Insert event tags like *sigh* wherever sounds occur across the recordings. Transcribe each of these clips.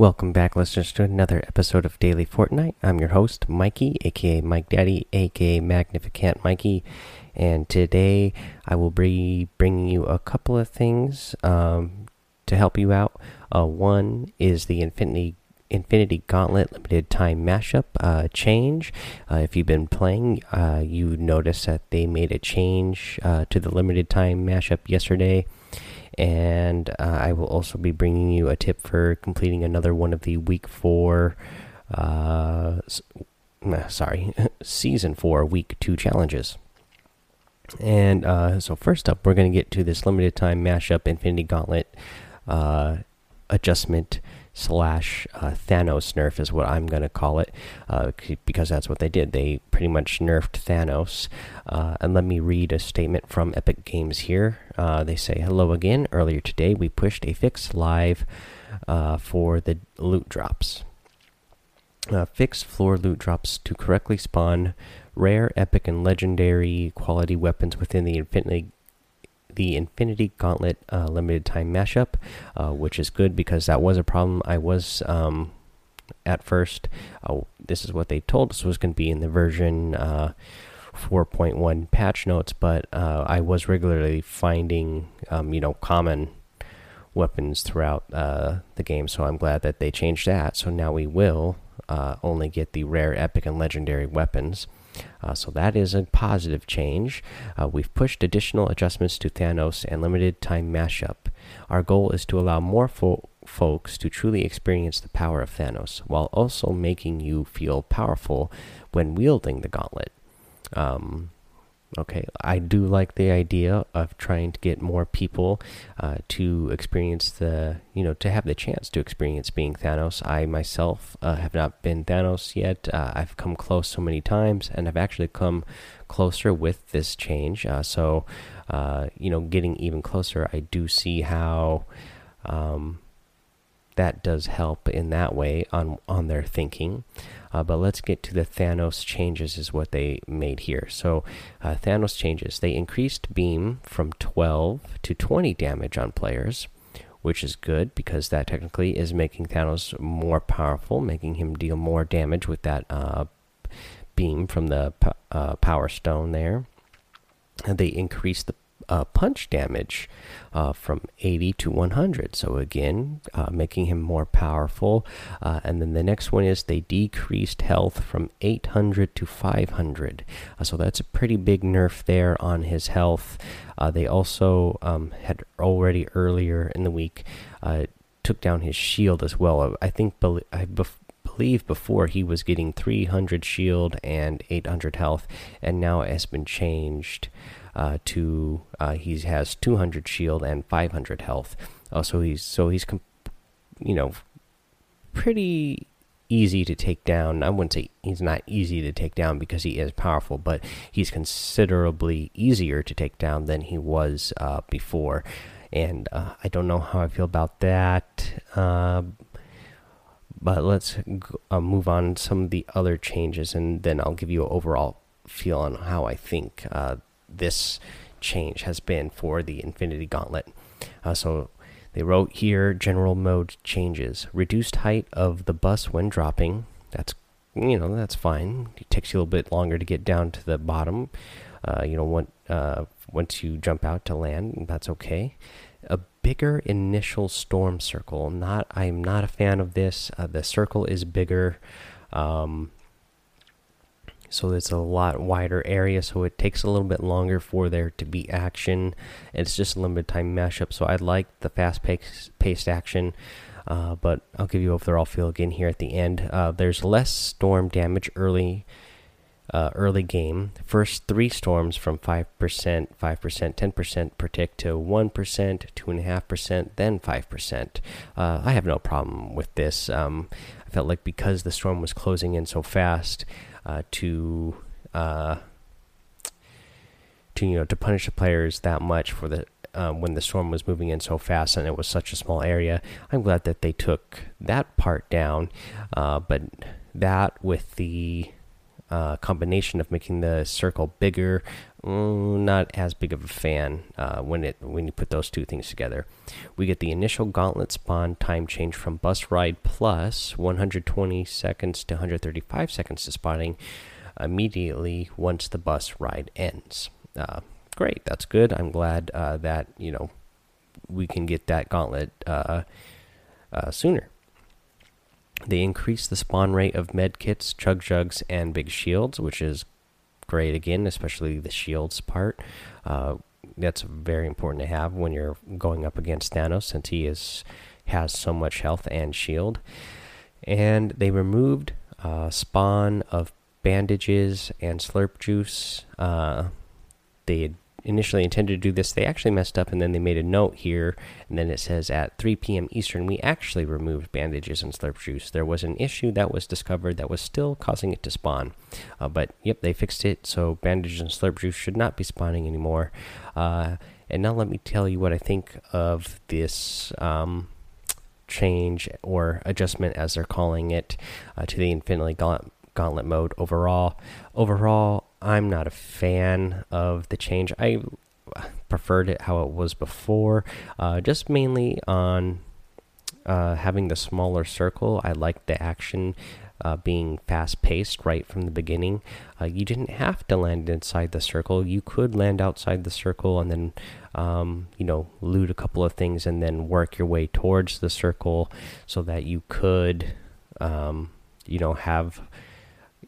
Welcome back, listeners, to another episode of Daily Fortnite. I'm your host, Mikey, aka Mike Daddy, aka Magnificent Mikey, and today I will be bringing you a couple of things um, to help you out. Uh, one is the Infinity Infinity Gauntlet limited time mashup uh, change. Uh, if you've been playing, uh, you notice that they made a change uh, to the limited time mashup yesterday and uh, I will also be bringing you a tip for completing another one of the week four, uh, sorry, *laughs* season four, week two challenges. And uh, so, first up, we're going to get to this limited time mashup Infinity Gauntlet uh, adjustment slash uh, Thanos nerf is what I'm going to call it uh, because that's what they did. They pretty much nerfed Thanos. Uh, and let me read a statement from Epic Games here. Uh, they say, Hello again. Earlier today, we pushed a fix live uh, for the loot drops. Uh, fixed floor loot drops to correctly spawn rare, epic, and legendary quality weapons within the Infinity the Infinity Gauntlet uh, limited time mashup, uh, which is good because that was a problem. I was um, at first. Uh, this is what they told us was going to be in the version uh, 4.1 patch notes, but uh, I was regularly finding, um, you know, common weapons throughout uh, the game. So I'm glad that they changed that. So now we will only get the rare, epic, and legendary weapons. Uh, so that is a positive change. Uh, we've pushed additional adjustments to Thanos and limited time mashup. Our goal is to allow more fo folks to truly experience the power of Thanos, while also making you feel powerful when wielding the gauntlet. Um, Okay, I do like the idea of trying to get more people uh, to experience the, you know, to have the chance to experience being Thanos. I myself uh, have not been Thanos yet. Uh, I've come close so many times, and I've actually come closer with this change. Uh, so, uh, you know, getting even closer, I do see how. Um, that does help in that way on on their thinking. Uh, but let's get to the Thanos changes, is what they made here. So, uh, Thanos changes. They increased beam from 12 to 20 damage on players, which is good because that technically is making Thanos more powerful, making him deal more damage with that uh, beam from the uh, Power Stone there. And they increased the uh, punch damage uh, from 80 to 100. So, again, uh, making him more powerful. Uh, and then the next one is they decreased health from 800 to 500. Uh, so, that's a pretty big nerf there on his health. Uh, they also um, had already earlier in the week took down his shield as well. I think I believe before he was getting 300 shield and 800 health, and now it has been changed uh, to uh, he has 200 shield and 500 health. Uh, so he's so he's you know pretty easy to take down. I wouldn't say he's not easy to take down because he is powerful, but he's considerably easier to take down than he was uh, before. And uh, I don't know how I feel about that. Uh, but let's uh, move on some of the other changes, and then I'll give you an overall feel on how I think uh, this change has been for the Infinity Gauntlet. Uh, so they wrote here general mode changes. Reduced height of the bus when dropping. That's you know that's fine. It takes you a little bit longer to get down to the bottom. Uh, you know, when, uh, once you jump out to land, that's okay. A bigger initial storm circle. Not, I'm not a fan of this. Uh, the circle is bigger. Um, so it's a lot wider area so it takes a little bit longer for there to be action. It's just a limited time mashup so i like the fast paced action uh, but i'll give you overall feel again here at the end. Uh, there's less storm damage early uh, early game. First three storms from 5% 5% 10% per tick to 1% 2.5% then 5% uh, i have no problem with this. Um, i felt like because the storm was closing in so fast to uh, to you know to punish the players that much for the um, when the storm was moving in so fast and it was such a small area. I'm glad that they took that part down, uh, but that with the uh, combination of making the circle bigger. Mm, not as big of a fan uh, when it when you put those two things together. We get the initial gauntlet spawn time change from bus ride plus 120 seconds to 135 seconds to spawning immediately once the bus ride ends. Uh, great, that's good. I'm glad uh, that you know we can get that gauntlet uh, uh, sooner. They increase the spawn rate of med kits, chug jugs, and big shields, which is great again, especially the shields part. Uh, that's very important to have when you're going up against Thanos, since he is has so much health and shield. And they removed uh, spawn of bandages and slurp juice. Uh, they initially intended to do this, they actually messed up and then they made a note here. And then it says at 3 p.m. Eastern, we actually removed bandages and slurp juice. There was an issue that was discovered that was still causing it to spawn. Uh, but yep, they fixed it. So bandages and slurp juice should not be spawning anymore. Uh, and now let me tell you what I think of this. Um, change or adjustment as they're calling it uh, to the infinity gauntlet, gauntlet mode overall overall I'm not a fan of the change. I preferred it how it was before, uh, just mainly on uh, having the smaller circle. I liked the action uh, being fast paced right from the beginning. Uh, you didn't have to land inside the circle. You could land outside the circle and then, um, you know, loot a couple of things and then work your way towards the circle so that you could, um, you know, have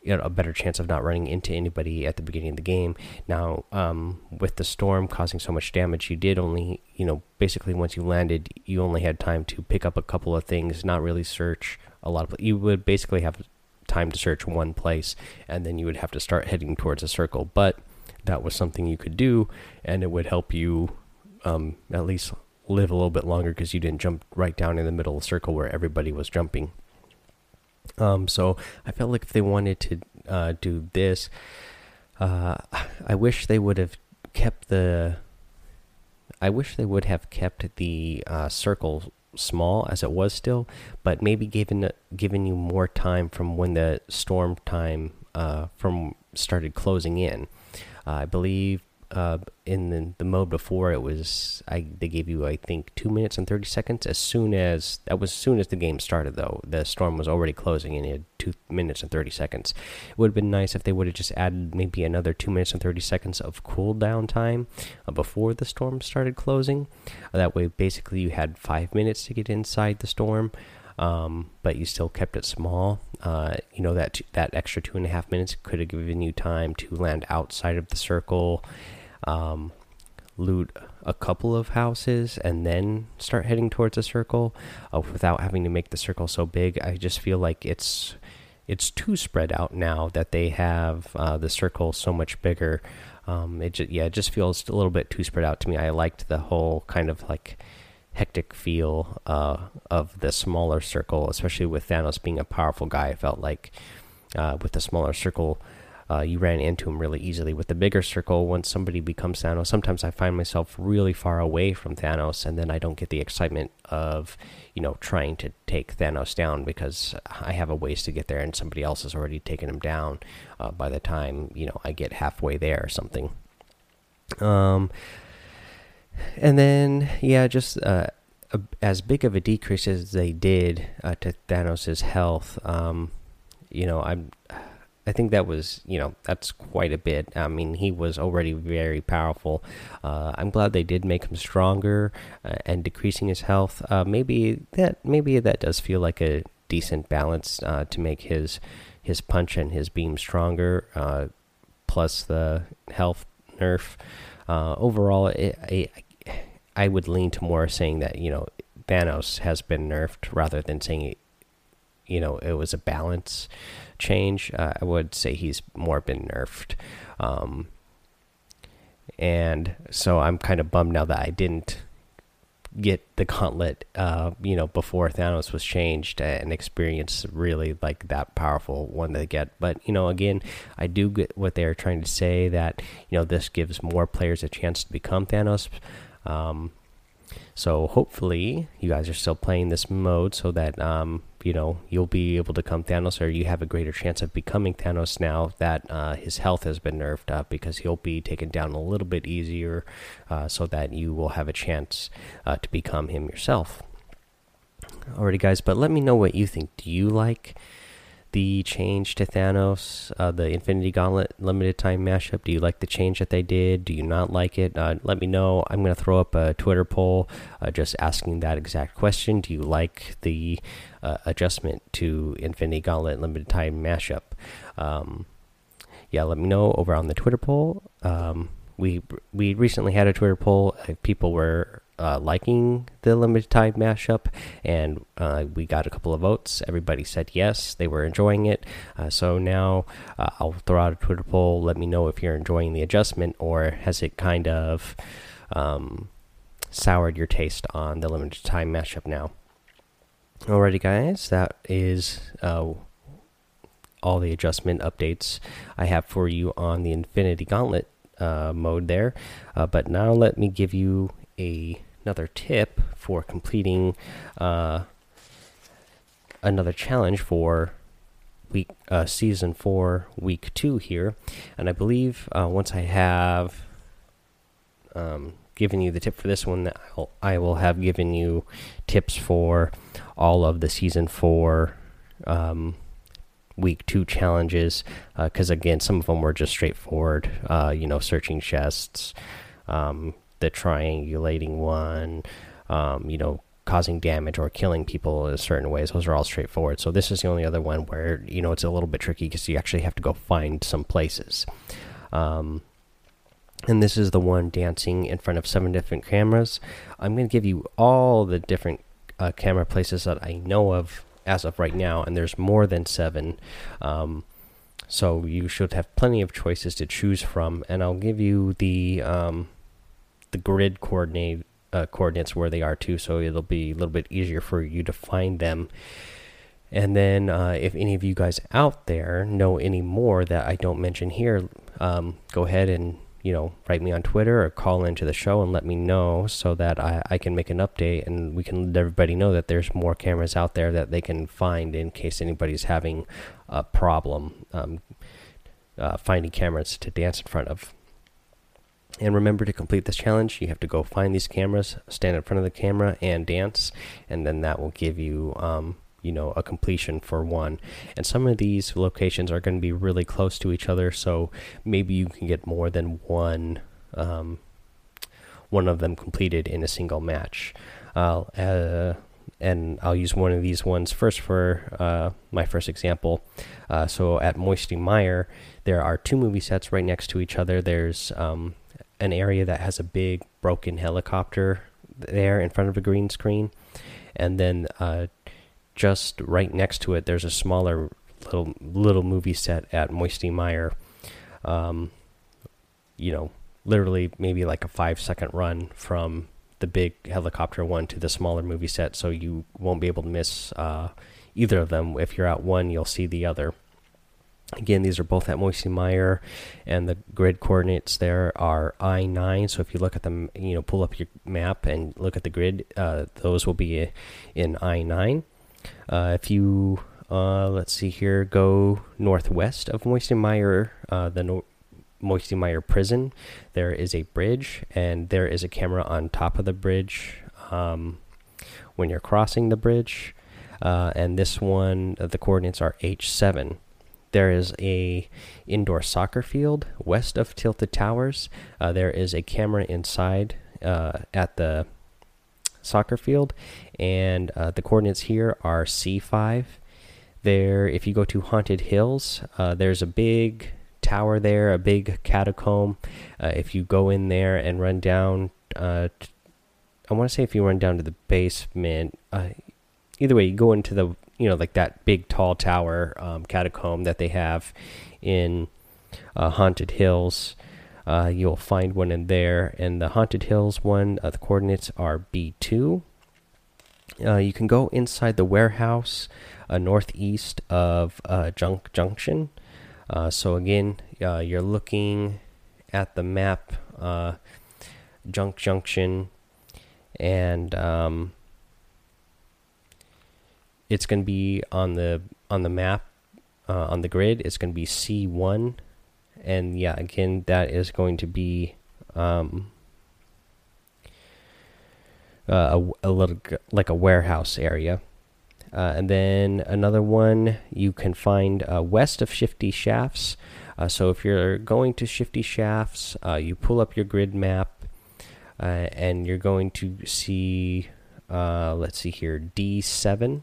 you know, a better chance of not running into anybody at the beginning of the game. Now, um, with the storm causing so much damage, you did only, you know, basically once you landed, you only had time to pick up a couple of things, not really search a lot of. You would basically have time to search one place, and then you would have to start heading towards a circle. But that was something you could do, and it would help you um, at least live a little bit longer because you didn't jump right down in the middle of the circle where everybody was jumping. Um, so I felt like if they wanted to uh, do this, uh, I wish they would have kept the. I wish they would have kept the uh, circle small as it was still, but maybe given given you more time from when the storm time uh, from started closing in. Uh, I believe uh, in the, the mode before it was I they gave you I think two minutes and thirty seconds as soon as that was as soon as the game started though the storm was already closing and you had two minutes and thirty seconds. It would have been nice if they would have just added maybe another two minutes and thirty seconds of cooldown time uh, before the storm started closing. Uh, that way, basically, you had five minutes to get inside the storm. Um, but you still kept it small. Uh, you know that that extra two and a half minutes could have given you time to land outside of the circle um, loot a couple of houses and then start heading towards a circle uh, without having to make the circle so big. I just feel like it's it's too spread out now that they have uh, the circle so much bigger. Um, it just, yeah, it just feels a little bit too spread out to me. I liked the whole kind of like hectic feel uh, of the smaller circle, especially with Thanos being a powerful guy. I felt like uh, with the smaller circle, uh, you ran into him really easily. With the bigger circle, once somebody becomes Thanos, sometimes I find myself really far away from Thanos, and then I don't get the excitement of, you know, trying to take Thanos down because I have a ways to get there, and somebody else has already taken him down uh, by the time you know I get halfway there or something. Um, and then yeah, just uh, as big of a decrease as they did uh, to Thanos's health. Um, you know, I'm I think that was, you know, that's quite a bit. I mean, he was already very powerful. Uh, I'm glad they did make him stronger uh, and decreasing his health. Uh, maybe that maybe that does feel like a decent balance uh, to make his his punch and his beam stronger, uh, plus the health nerf. Uh, overall, it, I, I would lean to more saying that you know Thanos has been nerfed rather than saying you know it was a balance change. Uh, I would say he's more been nerfed. Um, and so I'm kind of bummed now that I didn't get the gauntlet, uh, you know, before Thanos was changed and experience really like that powerful one to get. But you know, again, I do get what they're trying to say that you know this gives more players a chance to become Thanos. Um, so hopefully you guys are still playing this mode so that um, you know you'll be able to come Thanos, or you have a greater chance of becoming Thanos now that uh, his health has been nerfed up because he'll be taken down a little bit easier, uh, so that you will have a chance uh, to become him yourself. Alrighty, guys, but let me know what you think. Do you like the change to Thanos, uh, the Infinity Gauntlet limited time mashup? Do you like the change that they did? Do you not like it? Uh, let me know. I'm going to throw up a Twitter poll uh, just asking that exact question. Do you like the uh, adjustment to Infinity Gauntlet limited time mashup? Um, yeah, let me know over on the Twitter poll. Um, we we recently had a Twitter poll. People were uh, liking the limited time mashup, and uh, we got a couple of votes. Everybody said yes, they were enjoying it. Uh, so now uh, I'll throw out a Twitter poll. Let me know if you're enjoying the adjustment or has it kind of um, soured your taste on the limited time mashup now. Alrighty, guys, that is uh, all the adjustment updates I have for you on the Infinity Gauntlet uh, mode there. Uh, but now let me give you a another tip for completing uh, another challenge for week uh, season four, week two here, and I believe uh, once I have um, given you the tip for this one, I'll, I will have given you tips for all of the season four. Um, week two challenges because uh, again some of them were just straightforward uh, you know searching chests um, the triangulating one, um, you know, causing damage or killing people in certain ways. Those are all straightforward. So this is the only other one where you know it's a little bit tricky because you actually have to go find some places. Um, and this is the one dancing in front of seven different cameras. I'm going to give you all the different uh, camera places that I know of as of right now, and there's more than seven. Um, so you should have plenty of choices to choose from, and I'll give you the um, the grid coordinate uh, coordinates where they are too, so it'll be a little bit easier for you to find them. And then, uh, if any of you guys out there know any more that I don't mention here, um, go ahead and you know write me on Twitter or call into the show and let me know so that I, I can make an update and we can let everybody know that there's more cameras out there that they can find in case anybody's having a problem um, uh, finding cameras to dance in front of. And remember to complete this challenge, you have to go find these cameras, stand in front of the camera, and dance, and then that will give you, um, you know, a completion for one. And some of these locations are going to be really close to each other, so maybe you can get more than one, um, one of them completed in a single match. Uh, uh, and I'll use one of these ones first for uh, my first example. Uh, so at Moisty Mire, there are two movie sets right next to each other. There's um, an area that has a big broken helicopter there in front of a green screen, and then uh, just right next to it, there's a smaller little little movie set at Moisty Mire. Um, you know, literally maybe like a five second run from the big helicopter one to the smaller movie set, so you won't be able to miss uh, either of them. If you're at one, you'll see the other. Again, these are both at Moisty Mire, and the grid coordinates there are I nine. So if you look at them, you know, pull up your map and look at the grid, uh, those will be in I nine. Uh, if you uh, let's see here, go northwest of Moisty Mire, uh, the no Moisty Mire prison, there is a bridge, and there is a camera on top of the bridge um, when you're crossing the bridge. Uh, and this one, uh, the coordinates are H seven. There is a indoor soccer field west of Tilted Towers. Uh, there is a camera inside uh, at the soccer field, and uh, the coordinates here are C5. There, if you go to Haunted Hills, uh, there's a big tower there, a big catacomb. Uh, if you go in there and run down, uh, I want to say if you run down to the basement, either way, you go into the you know like that big tall tower um, catacomb that they have in uh, Haunted Hills. Uh, you'll find one in there, and the Haunted Hills one, uh, the coordinates are B two. Uh, you can go inside the warehouse uh, northeast of uh, Junk Junction. so again, you're looking at the map, Junk Junction, and um, it's going to be on the on the map uh, on the grid. It's going to be C one, and yeah, again, that is going to be um, uh, a, a little like a warehouse area. Uh, and then another one you can find uh, west of Shifty Shafts. Uh, so if you're going to Shifty Shafts, uh, you pull up your grid map, and you're going to see, let's see here, D7.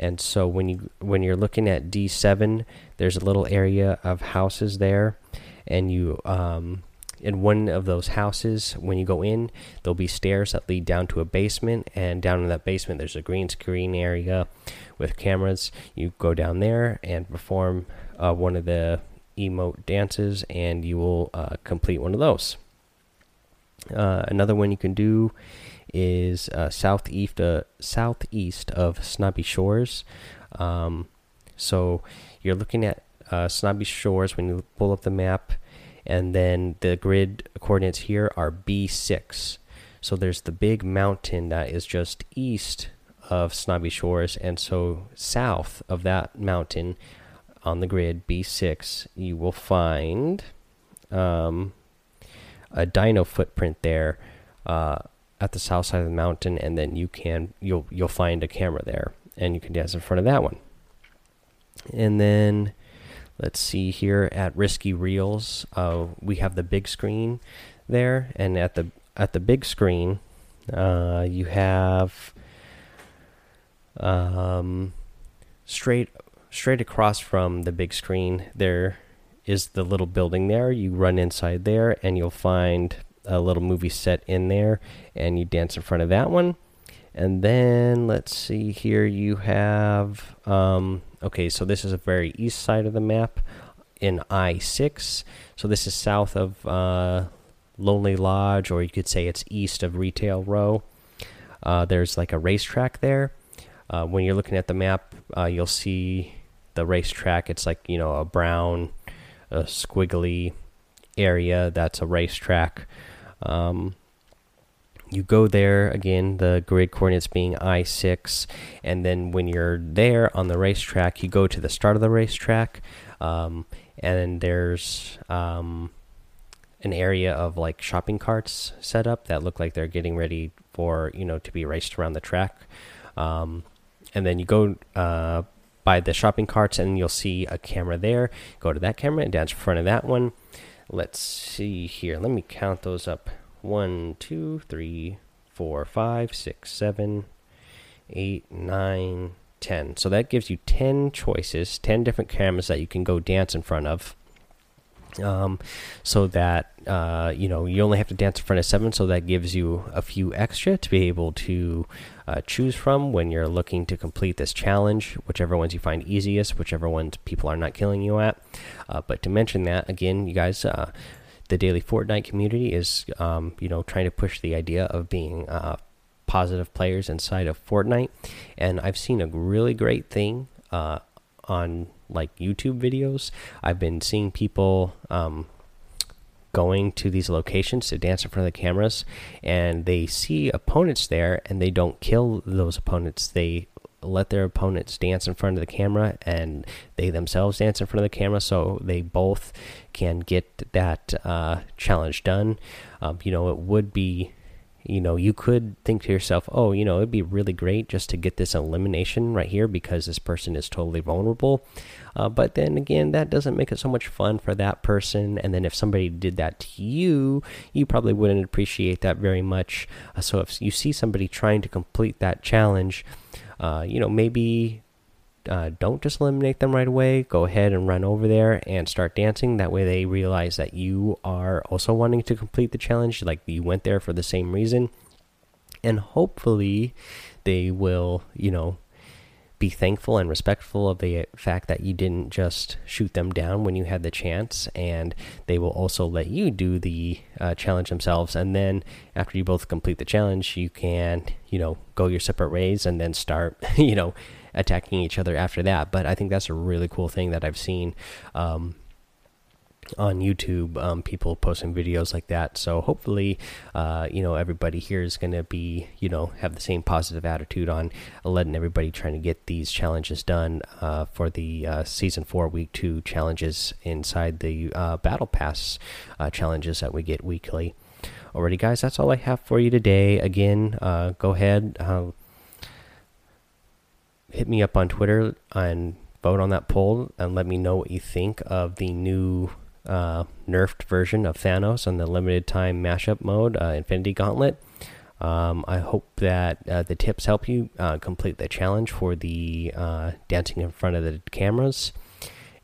And so when you when you're looking at D7, there's a little area of houses there, and you um, in one of those houses when you go in there'll be stairs that lead down to a basement. And down in that basement there's a green screen area with cameras. You go down there and perform uh, one of the emote dances and you will uh, complete one of those. Uh, another one you can do is uh, southeast uh, southeast of snobby shores um, so you're looking at uh, snobby shores when you pull up the map and then the grid coordinates here are B6. So there's the big mountain that is just east of Snobby Shores, and so south of that mountain on the grid B6, you will find um, a dino footprint there uh, at the south side of the mountain, and then you can you'll you'll find a camera there, and you can dance in front of that one. And then Let's see here at Risky Reels, uh, we have the big screen there, and at the at the big screen, uh, you have um, straight straight across from the big screen. There is the little building there. You run inside there, and you'll find a little movie set in there, and you dance in front of that one. And then let's see here, you have um, okay, so this is a very east side of the map in I 6. So this is south of uh, Lonely Lodge, or you could say it's east of Retail Row. Uh, there's like a racetrack there. Uh, when you're looking at the map, uh, you'll see the racetrack. It's like, you know, a brown, a squiggly area that's a racetrack. Um, you go there again the grid coordinates being i6 and then when you're there on the racetrack you go to the start of the racetrack um, and there's um, an area of like shopping carts set up that look like they're getting ready for you know to be raced around the track. Um, and then you go uh, by the shopping carts and you'll see a camera there. Go to that camera and dance in front of that one let's see here let me count those up one, two, three, four, five, six, seven, eight, nine, ten. So that gives you ten choices, ten different cameras that you can go dance in front of. Um, so that uh, you know you only have to dance in front of seven, so that gives you a few extra to be able to uh, choose from when you're looking to complete this challenge. Whichever ones you find easiest, whichever ones people are not killing you at. Uh, but to mention that again, you guys uh, the daily Fortnite community is, um, you know, trying to push the idea of being uh, positive players inside of Fortnite, and I've seen a really great thing uh, on like YouTube videos. I've been seeing people. Um, going to these locations to dance in front of the cameras and they see opponents there and they don't kill those opponents they let their opponents dance in front of the camera and they themselves dance in front of the camera so they both can get that uh, challenge done. Um, you know, it would be, you know, you could think to yourself, oh, you know, it'd be really great just to get this elimination right here because this person is totally vulnerable. Uh, but then again, that doesn't make it so much fun for that person. And then if somebody did that to you, you probably wouldn't appreciate that very much. Uh, so if you see somebody trying to complete that challenge, uh, you know, maybe uh, don't just eliminate them right away. Go ahead and run over there and start dancing. That way, they realize that you are also wanting to complete the challenge, like you went there for the same reason. And hopefully, they will, you know, be thankful and respectful of the fact that you didn't just shoot them down when you had the chance, and they will also let you do the uh, challenge themselves. And then after you both complete the challenge, you can, you know, go your separate ways and then start, *laughs* you know, attacking each other after that. But I think that's a really cool thing that I've seen. Um, on YouTube, um, people posting videos like that. So hopefully, uh, you know, everybody here is going to be, you know, have the same positive attitude on letting everybody trying to get these challenges done uh, for the uh, season four, week two challenges inside the uh, battle pass uh, challenges that we get weekly. Alrighty, guys, that's all I have for you today. Again, uh, go ahead, hit me up on Twitter and vote on that poll and let me know what you think of the new uh, nerfed version of Thanos on the limited time mashup mode, uh, Infinity Gauntlet. Um, I hope that uh, the tips help you uh, complete the challenge for the uh, dancing in front of the cameras.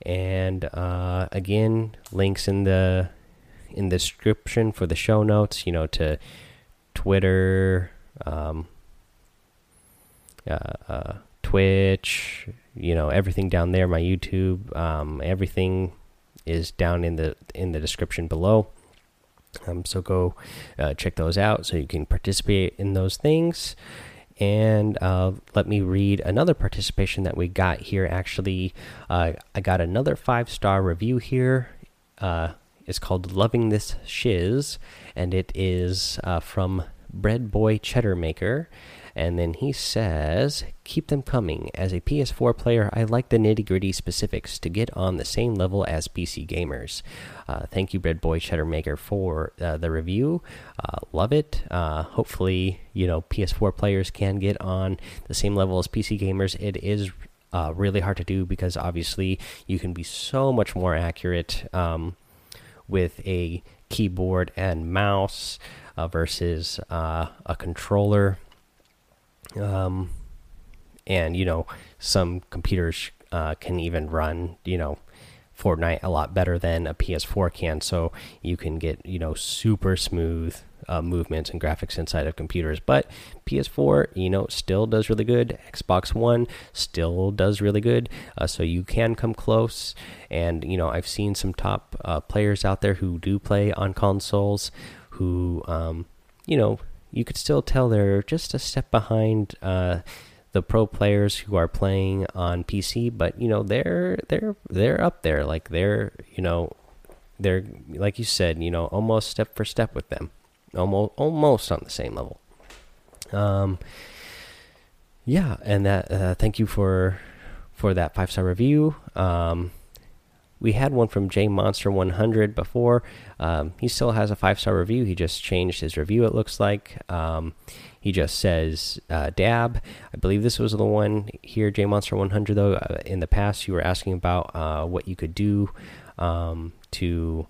And uh, again, links in the in the description for the show notes. You know, to Twitter, um, Twitch. You know, everything down there. My YouTube, um, everything is down in the in the description below. Um, so go uh, check those out so you can participate in those things. And uh, let me read another participation that we got here. Actually, uh, I got another five star review here. Uh, it's called "Loving This Shiz," and it is uh, from Bread Boy Cheddar Maker. And then he says, Keep them coming. As a PS4 player, I like the nitty gritty specifics to get on the same level as PC gamers. Uh, thank you, Bread Boy Cheddar Maker, for uh, the review. Uh, love it. Uh, hopefully, you know, PS4 players can get on the same level as PC gamers. It is uh, really hard to do because obviously you can be so much more accurate um, with a keyboard and mouse uh, versus a controller um, and you know some computers uh, can even run you know Fortnite a lot better than a PS4 can. So you can get you know super smooth uh, movements and graphics inside of computers. But PS4, you know, still does really good. Xbox One still does really good. Uh, so you can come close. And you know, I've seen some top uh, players out there who do play on consoles, who um, you know you could still tell they're just a step behind uh, the pro players who are playing on PC. But you know they're they're they're up there, like they're you know they're like you said, you know almost step for step with them, almost almost on the same level. Um, yeah, and that uh, thank you for for that five star review. Um, we had one from J Monster 100 before. Um, he still has a five star review. He just changed his review. It looks like um, he just says uh, dab. I believe this was the one here, J Monster 100. Though uh, in the past you were asking about uh, what you could do um, to,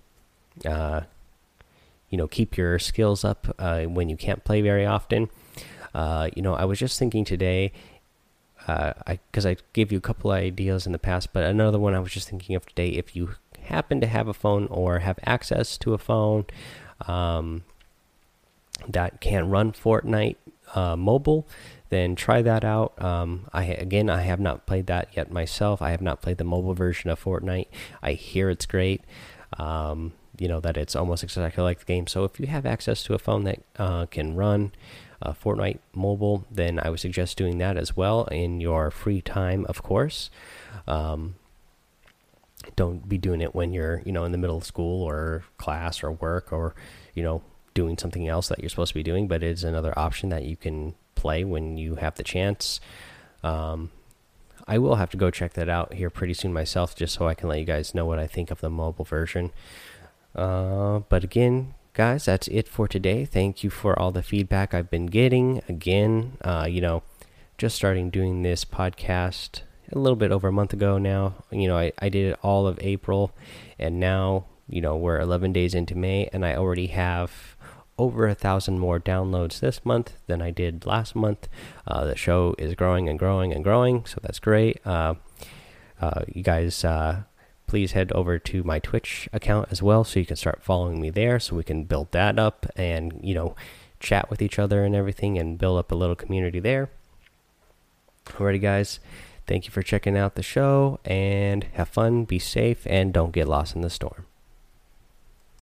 uh, you know, keep your skills up uh, when you can't play very often. Uh, you know, I was just thinking today uh, I because I gave you a couple ideas in the past, but another one I was just thinking of today. If you happen to have a phone or have access to a phone um, that can run Fortnite uh, mobile, then try that out. Um, I again, I have not played that yet myself. I have not played the mobile version of Fortnite. I hear it's great. Um, you know that it's almost exactly like the game. So if you have access to a phone that uh, can run uh, Fortnite mobile, then I would suggest doing that as well in your free time, of course. Um, don't be doing it when you're, you know, in the middle of school or class or work or, you know, doing something else that you're supposed to be doing. But it's another option that you can play when you have the chance. Um, I will have to go check that out here pretty soon myself, just so I can let you guys know what I think of the mobile version. Uh, but again, guys, that's it for today. Thank you for all the feedback I've been getting. Again, uh, you know, just starting doing this podcast a little bit over a month ago now. You know, I, I did it all of April, and now, you know, we're 11 days into May, and I already have over a thousand more downloads this month than I did last month. Uh, the show is growing and growing and growing, so that's great. Uh, uh, you guys uh, please head over to my Twitch account as well so you can start following me there so we can build that up and, you know, chat with each other and everything and build up a little community there. Alrighty, guys. Thank you for checking out the show and have fun, be safe, and don't get lost in the storm.